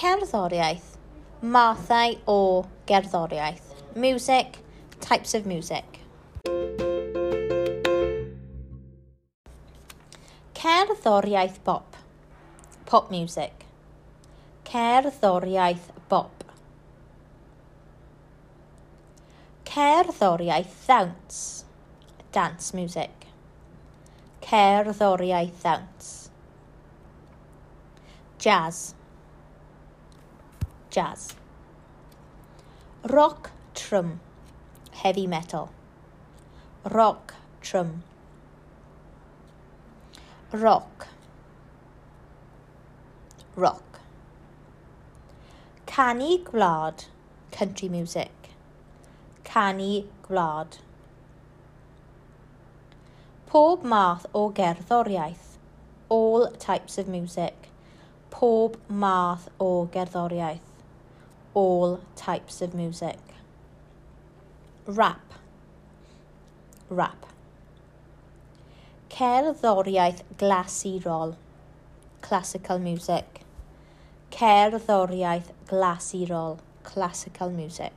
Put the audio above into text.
cerddoriaeth, mathau o gerddoriaeth, music, types of music. Cerddoriaeth bop, pop music. Cerddoriaeth bop. Cerddoriaeth ddawns, dance music. Cerddoriaeth ddawns. Jazz jazz. Rock trum, heavy metal. Rock trum. Rock. Rock. Canu gwlad, country music. Canu gwlad. Pob math o gerddoriaeth. All types of music. Pob math o gerddoriaeth all types of music. Rap. Rap. Cerddoriaeth glasurol. Classical music. Cerddoriaeth glasurol. Classical music.